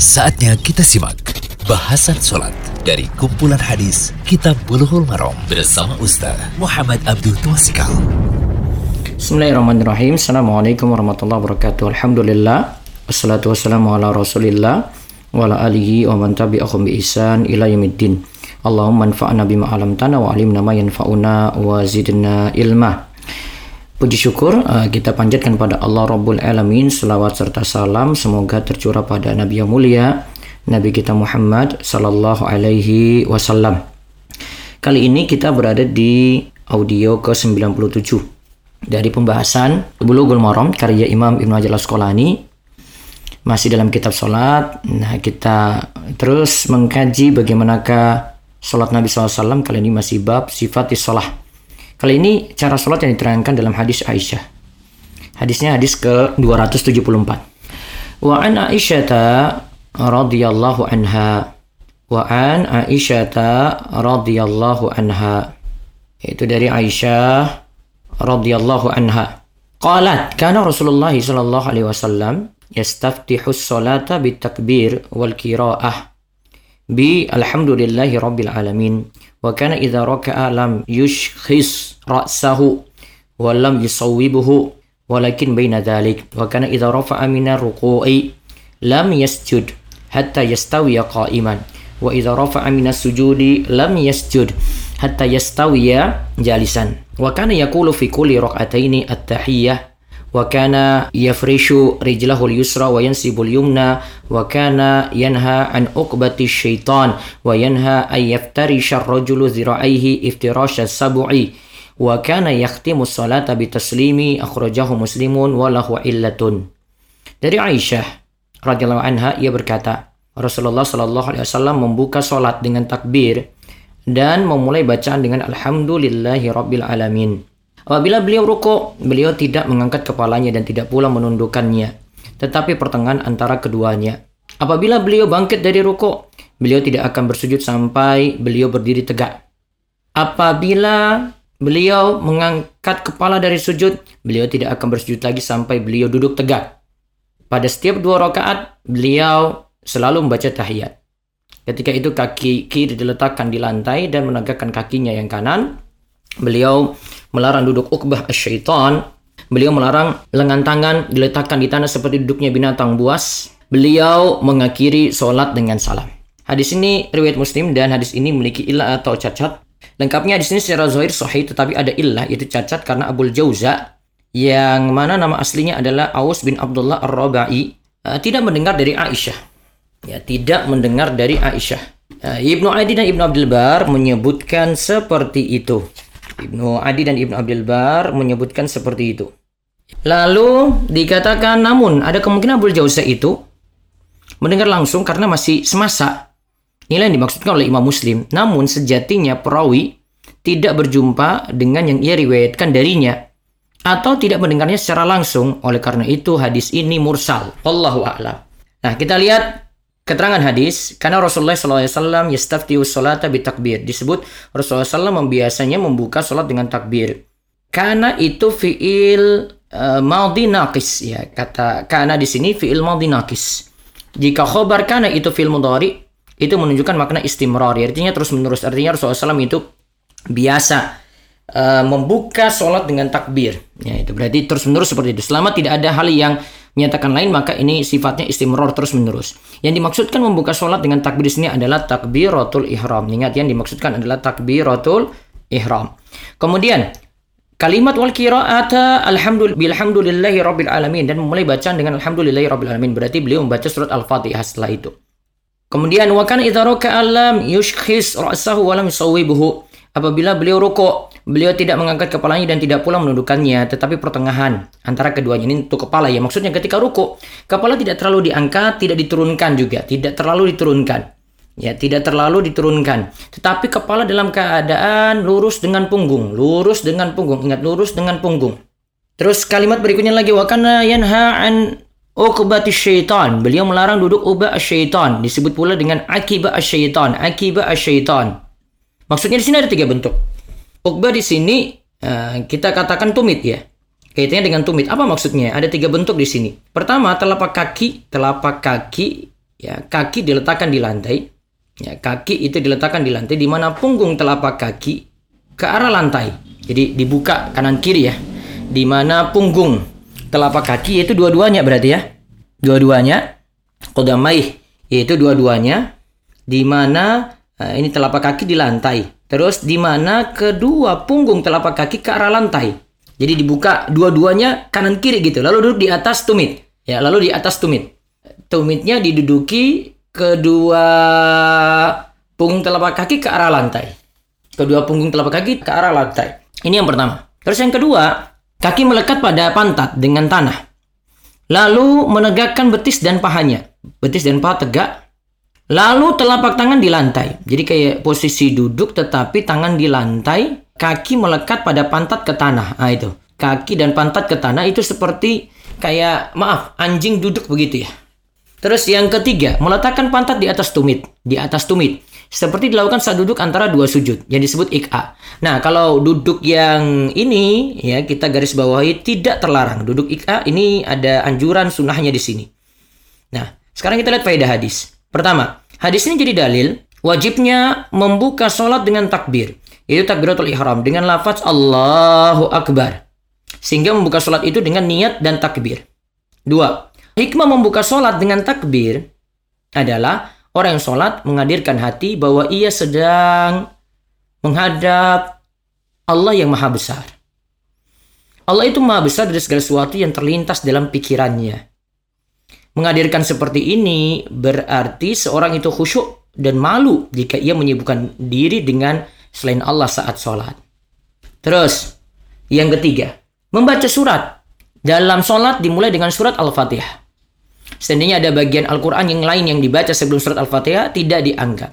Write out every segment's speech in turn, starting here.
Saatnya kita simak bahasan sholat dari kumpulan hadis Kitab Bulughul Maram bersama Ustaz Muhammad Abdul Twasikal. Bismillahirrahmanirrahim. Assalamualaikum warahmatullahi wabarakatuh. Alhamdulillah. Wassalatu wassalamu ala rasulillah wa ala alihi wa man tabi'ahum bi ihsan ila yaumiddin. Allahumma anfa'na bima 'allamtana wa 'allimna ma yanfa'una wa zidna ilma. Puji syukur uh, kita panjatkan pada Allah Rabbul Alamin Selawat serta salam semoga tercurah pada Nabi yang mulia Nabi kita Muhammad Sallallahu Alaihi Wasallam. Kali ini kita berada di audio ke-97 Dari pembahasan Bulughul Maram karya Imam Ibn Hajar Asqalani Masih dalam kitab sholat Nah kita terus mengkaji bagaimanakah sholat Nabi SAW Kali ini masih bab sifat sholat Kali ini cara sholat yang diterangkan dalam hadis Aisyah. Hadisnya hadis ke-274. Wa an Aisyata radhiyallahu anha. Wa an Aisyata radhiyallahu anha. Itu dari Aisyah radhiyallahu anha. Qalat kana Rasulullah sallallahu alaihi wasallam yastaftihu as-salata bitakbir wal qiraah bi alhamdulillahi rabbil alamin wa kana idza raka'a lam yushkhis ra'sahu wa lam yusawwibuhu walakin baina dhalik. Wa kana idza rafa'a min ruku'i lam yasjud hatta yastawiya qa'iman. Wa idza rafa'a min sujudi lam yasjud hatta yastawiya jalisan. Wa kana yaqulu fi kulli rak'ataini at-tahiyyah wa kana yafrishu rijlahu al-yusra wa yansibu al-yumna wa kana yanha an uqbati syaitan wa yanha an yaftarisha ar-rajulu dhira'aihi iftirasha sab'i wa kana yakhtimu sholata bi taslimi akhrajahu muslimun wa lahu illatun. Dari Aisyah radhiyallahu anha ia berkata, Rasulullah sallallahu alaihi wasallam membuka salat dengan takbir dan memulai bacaan dengan alhamdulillahi rabbil alamin. Apabila beliau rukuk beliau tidak mengangkat kepalanya dan tidak pula menundukkannya, tetapi pertengahan antara keduanya. Apabila beliau bangkit dari rukuk beliau tidak akan bersujud sampai beliau berdiri tegak. Apabila beliau mengangkat kepala dari sujud, beliau tidak akan bersujud lagi sampai beliau duduk tegak. Pada setiap dua rakaat, beliau selalu membaca tahiyat. Ketika itu kaki kiri diletakkan di lantai dan menegakkan kakinya yang kanan. Beliau melarang duduk ukbah syaitan. Beliau melarang lengan tangan diletakkan di tanah seperti duduknya binatang buas. Beliau mengakhiri sholat dengan salam. Hadis ini riwayat Muslim dan hadis ini memiliki ilah atau cacat. Lengkapnya hadis ini secara zahir sahih tetapi ada ilah yaitu cacat karena Abul Jauza yang mana nama aslinya adalah Aus bin Abdullah Ar-Rabai uh, tidak mendengar dari Aisyah. Ya, tidak mendengar dari Aisyah. Uh, Ibnu Adi dan Ibnu Abdul Bar menyebutkan seperti itu. Ibnu Adi dan Ibnu Abdul Bar menyebutkan seperti itu. Lalu dikatakan namun ada kemungkinan Abdul Jauza itu mendengar langsung karena masih semasa. Inilah yang dimaksudkan oleh Imam Muslim. Namun sejatinya perawi tidak berjumpa dengan yang ia riwayatkan darinya atau tidak mendengarnya secara langsung. Oleh karena itu hadis ini mursal. Allahu a'lam. Nah, kita lihat keterangan hadis karena Rasulullah SAW yastaftihu salata bitakbir disebut Rasulullah SAW membiasanya membuka salat dengan takbir karena itu fiil uh, naqis ya kata karena di sini fiil madhi naqis jika khobar karena itu fiil mudhari itu menunjukkan makna istimrar artinya terus menerus artinya Rasulullah SAW itu biasa uh, membuka sholat dengan takbir ya itu berarti terus menerus seperti itu selama tidak ada hal yang menyatakan lain maka ini sifatnya istimror terus menerus. Yang dimaksudkan membuka sholat dengan takbir di sini adalah takbiratul ihram. Ingat yang dimaksudkan adalah takbiratul ihram. Kemudian kalimat wal qira'ata alhamdulillah bilhamdulillahi rabbil alamin dan memulai bacaan dengan alhamdulillahi rabbil alamin berarti beliau membaca surat al-fatihah setelah itu. Kemudian wa kana idza raka'a lam yushkhis ra'sahu wa lam yusawwibuhu Apabila beliau rukuk, beliau tidak mengangkat kepalanya dan tidak pula menundukkannya, tetapi pertengahan antara keduanya ini untuk kepala ya. Maksudnya ketika rukuk, kepala tidak terlalu diangkat, tidak diturunkan juga, tidak terlalu diturunkan. Ya, tidak terlalu diturunkan. Tetapi kepala dalam keadaan lurus dengan punggung, lurus dengan punggung. Ingat lurus dengan punggung. Terus kalimat berikutnya lagi wakana yanha an uqbati syaitan. Beliau melarang duduk ubah syaitan. Disebut pula dengan akibat syaitan, akibat syaitan. Maksudnya di sini ada tiga bentuk. Ukba di sini uh, kita katakan tumit ya. Kaitannya dengan tumit. Apa maksudnya? Ada tiga bentuk di sini. Pertama, telapak kaki, telapak kaki ya kaki diletakkan di lantai. Ya, kaki itu diletakkan di lantai di mana punggung telapak kaki ke arah lantai. Jadi dibuka kanan kiri ya. Di mana punggung telapak kaki yaitu dua-duanya berarti ya. Dua-duanya qadamaih yaitu dua-duanya di mana uh, ini telapak kaki di lantai. Terus di mana kedua punggung telapak kaki ke arah lantai. Jadi dibuka dua-duanya kanan kiri gitu. Lalu duduk di atas tumit. Ya, lalu di atas tumit. Tumitnya diduduki kedua punggung telapak kaki ke arah lantai. Kedua punggung telapak kaki ke arah lantai. Ini yang pertama. Terus yang kedua, kaki melekat pada pantat dengan tanah. Lalu menegakkan betis dan pahanya. Betis dan paha tegak. Lalu telapak tangan di lantai. Jadi kayak posisi duduk tetapi tangan di lantai, kaki melekat pada pantat ke tanah. Nah itu. Kaki dan pantat ke tanah itu seperti kayak maaf, anjing duduk begitu ya. Terus yang ketiga, meletakkan pantat di atas tumit, di atas tumit. Seperti dilakukan saat duduk antara dua sujud, yang disebut ik'a. Nah, kalau duduk yang ini, ya kita garis bawahi tidak terlarang. Duduk ik'a ini ada anjuran sunnahnya di sini. Nah, sekarang kita lihat faedah hadis. Pertama, hadis ini jadi dalil wajibnya membuka sholat dengan takbir. Itu takbiratul ihram dengan lafaz Allahu Akbar. Sehingga membuka sholat itu dengan niat dan takbir. Dua, Hikmah membuka sholat dengan takbir adalah orang yang sholat menghadirkan hati bahwa ia sedang menghadap Allah yang maha besar. Allah itu maha besar dari segala sesuatu yang terlintas dalam pikirannya. Menghadirkan seperti ini berarti seorang itu khusyuk dan malu jika ia menyibukkan diri dengan selain Allah saat sholat. Terus, yang ketiga, membaca surat. Dalam sholat dimulai dengan surat Al-Fatihah. Seandainya ada bagian Al-Quran yang lain yang dibaca sebelum surat Al-Fatihah, tidak dianggap.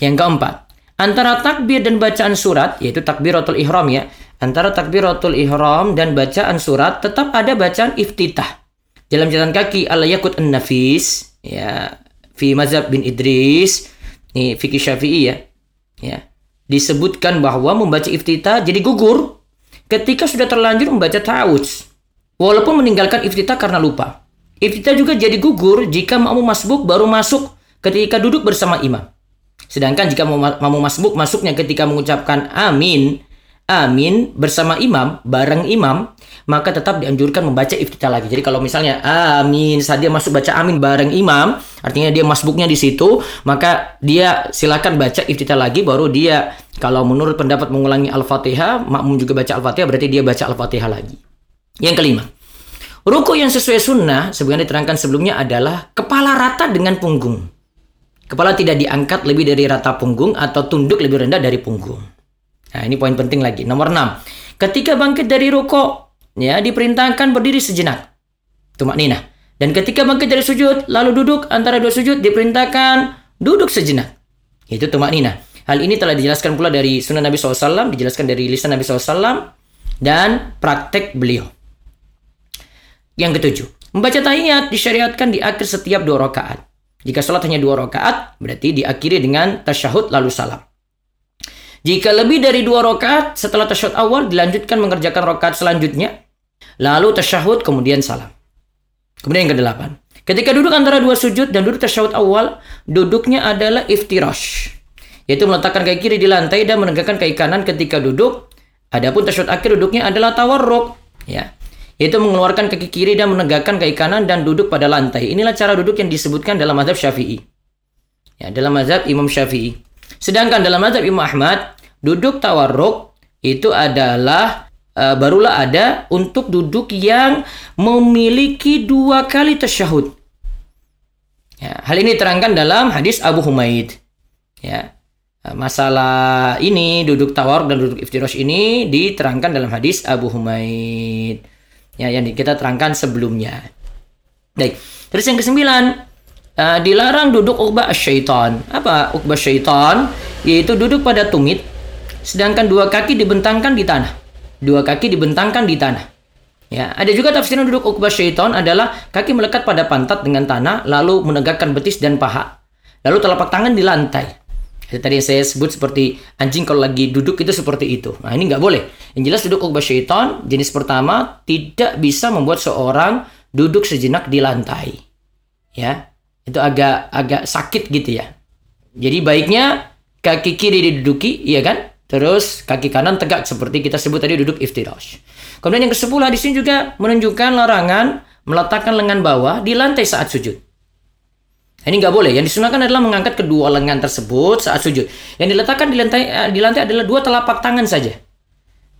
Yang keempat, antara takbir dan bacaan surat, yaitu takbiratul ihram ya, antara takbiratul ihram dan bacaan surat tetap ada bacaan iftitah. Dalam jalan kaki al-yakut an-nafis, ya, fi mazhab bin Idris, ini fikih syafi'i ya, ya, disebutkan bahwa membaca iftitah jadi gugur ketika sudah terlanjur membaca ta'awudz. Walaupun meninggalkan iftitah karena lupa. Iftitah juga jadi gugur jika makmum masbuk baru masuk ketika duduk bersama imam. Sedangkan jika makmum masbuk masuknya ketika mengucapkan amin, amin bersama imam, bareng imam, maka tetap dianjurkan membaca iftitah lagi. Jadi kalau misalnya amin saat dia masuk baca amin bareng imam, artinya dia masbuknya di situ, maka dia silakan baca iftitah lagi baru dia kalau menurut pendapat mengulangi Al-Fatihah, makmum juga baca Al-Fatihah berarti dia baca Al-Fatihah lagi. Yang kelima, Ruku yang sesuai sunnah, sebagaimana diterangkan sebelumnya adalah kepala rata dengan punggung. Kepala tidak diangkat lebih dari rata punggung atau tunduk lebih rendah dari punggung. Nah, ini poin penting lagi. Nomor 6. Ketika bangkit dari ruku, ya diperintahkan berdiri sejenak. Tumak nina. Dan ketika bangkit dari sujud, lalu duduk antara dua sujud diperintahkan duduk sejenak. Itu tumak nina. Hal ini telah dijelaskan pula dari sunnah Nabi SAW, dijelaskan dari lisan Nabi SAW, dan praktek beliau. Yang ketujuh, membaca tahiyat disyariatkan di akhir setiap dua rakaat. Jika sholat hanya dua rakaat, berarti diakhiri dengan tasyahud lalu salam. Jika lebih dari dua rakaat, setelah tasyahud awal dilanjutkan mengerjakan rakaat selanjutnya, lalu tasyahud kemudian salam. Kemudian yang kedelapan, ketika duduk antara dua sujud dan duduk tasyahud awal, duduknya adalah iftirash, yaitu meletakkan kaki kiri di lantai dan menegakkan kaki kanan ketika duduk. Adapun tasyahud akhir duduknya adalah tawarruk, ya yaitu mengeluarkan kaki kiri dan menegakkan kaki kanan dan duduk pada lantai. Inilah cara duduk yang disebutkan dalam mazhab Syafi'i. Ya, dalam mazhab Imam Syafi'i. Sedangkan dalam mazhab Imam Ahmad, duduk tawarruk itu adalah uh, barulah ada untuk duduk yang memiliki dua kali tasyahud. Ya, hal ini terangkan dalam hadis Abu Humaid. Ya, masalah ini duduk tawar dan duduk iftirash ini diterangkan dalam hadis Abu Humaid ya yang kita terangkan sebelumnya. Baik. Terus yang kesembilan, uh, dilarang duduk ukbah syaitan. Apa ukbah syaitan? Yaitu duduk pada tumit, sedangkan dua kaki dibentangkan di tanah. Dua kaki dibentangkan di tanah. Ya, ada juga tafsiran duduk ukbah syaitan adalah kaki melekat pada pantat dengan tanah, lalu menegakkan betis dan paha. Lalu telapak tangan di lantai. Tadi yang saya sebut seperti anjing kalau lagi duduk itu seperti itu. Nah ini nggak boleh. Yang jelas duduk ukbah syaitan jenis pertama tidak bisa membuat seorang duduk sejenak di lantai. Ya, itu agak agak sakit gitu ya. Jadi baiknya kaki kiri diduduki, iya kan? Terus kaki kanan tegak seperti kita sebut tadi duduk iftirash. Kemudian yang ke-10 hadis ini juga menunjukkan larangan meletakkan lengan bawah di lantai saat sujud. Ini nggak boleh. Yang disunahkan adalah mengangkat kedua lengan tersebut saat sujud. Yang diletakkan di lantai eh, di lantai adalah dua telapak tangan saja.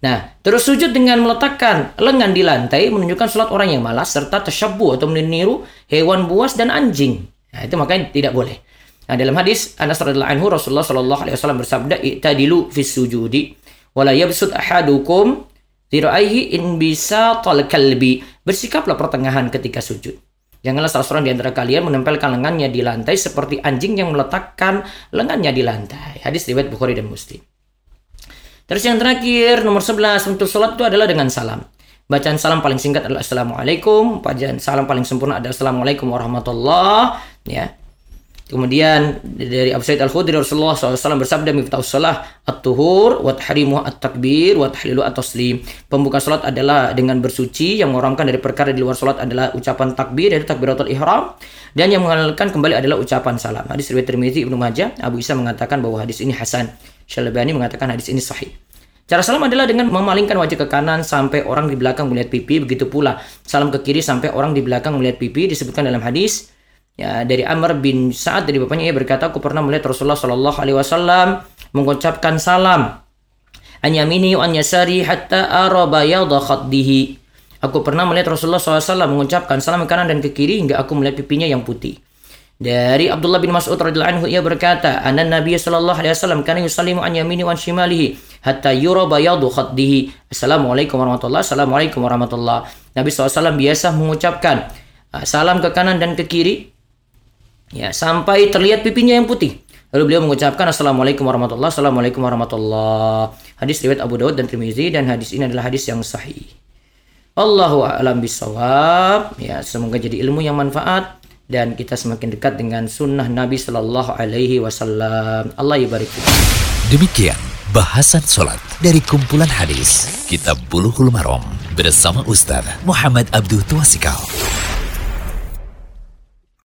Nah, terus sujud dengan meletakkan lengan di lantai menunjukkan sholat orang yang malas serta tersyabu atau meniru hewan buas dan anjing. Nah, itu makanya tidak boleh. Nah, dalam hadis Anas radhiyallahu anhu Rasulullah shallallahu alaihi wasallam bersabda, "I'tadilu fis sujudi wa la yabsut ahadukum diraihi in bisa tol kalbi." Bersikaplah pertengahan ketika sujud. Janganlah salah seorang di antara kalian menempelkan lengannya di lantai seperti anjing yang meletakkan lengannya di lantai. Hadis riwayat Bukhari dan Muslim. Terus yang terakhir nomor 11 untuk sholat itu adalah dengan salam. Bacaan salam paling singkat adalah Assalamualaikum. Bacaan salam paling sempurna adalah Assalamualaikum warahmatullah. Ya. Kemudian dari Abu Sa'id Al-Khudri Rasulullah SAW bersabda miftahus salah at-tuhur wa tahrimu at-takbir wa tahlilu at-taslim. Pembuka salat adalah dengan bersuci, yang mengharamkan dari perkara di luar salat adalah ucapan takbir dari takbiratul ihram dan yang mengalalkan kembali adalah ucapan salam. Hadis riwayat Tirmizi Ibnu Majah, Abu Isa mengatakan bahwa hadis ini hasan. Syalbani mengatakan hadis ini sahih. Cara salam adalah dengan memalingkan wajah ke kanan sampai orang di belakang melihat pipi, begitu pula salam ke kiri sampai orang di belakang melihat pipi disebutkan dalam hadis ya dari Amr bin Sa'ad dari bapaknya ia berkata aku pernah melihat Rasulullah Shallallahu alaihi wasallam mengucapkan salam. An yamini wa an yasari hatta ara bayadha khaddihi aku pernah melihat Rasulullah SAW mengucapkan salam ke kanan dan ke kiri hingga aku melihat pipinya yang putih. Dari Abdullah bin Mas'ud radhiyallahu anhu ia berkata, "Anna Nabiy sallallahu alaihi wasallam kana yusallimu an yamini wa an shimalihi hatta yura bayadu khaddihi." Assalamualaikum warahmatullahi Assalamualaikum warahmatullahi. Nabi SAW biasa mengucapkan ah, salam ke kanan dan ke kiri ya sampai terlihat pipinya yang putih. Lalu beliau mengucapkan Assalamualaikum warahmatullahi Assalamualaikum warahmatullahi. Hadis riwayat Abu Dawud dan Tirmizi dan hadis ini adalah hadis yang sahih. Allahu a'lam bisawab. Ya, semoga jadi ilmu yang manfaat dan kita semakin dekat dengan sunnah Nabi Shallallahu Alaihi Wasallam. Allah ibarik. Demikian bahasan sholat dari kumpulan hadis Kitab Bulughul Maram bersama Ustaz Muhammad Abdul Tuasikal.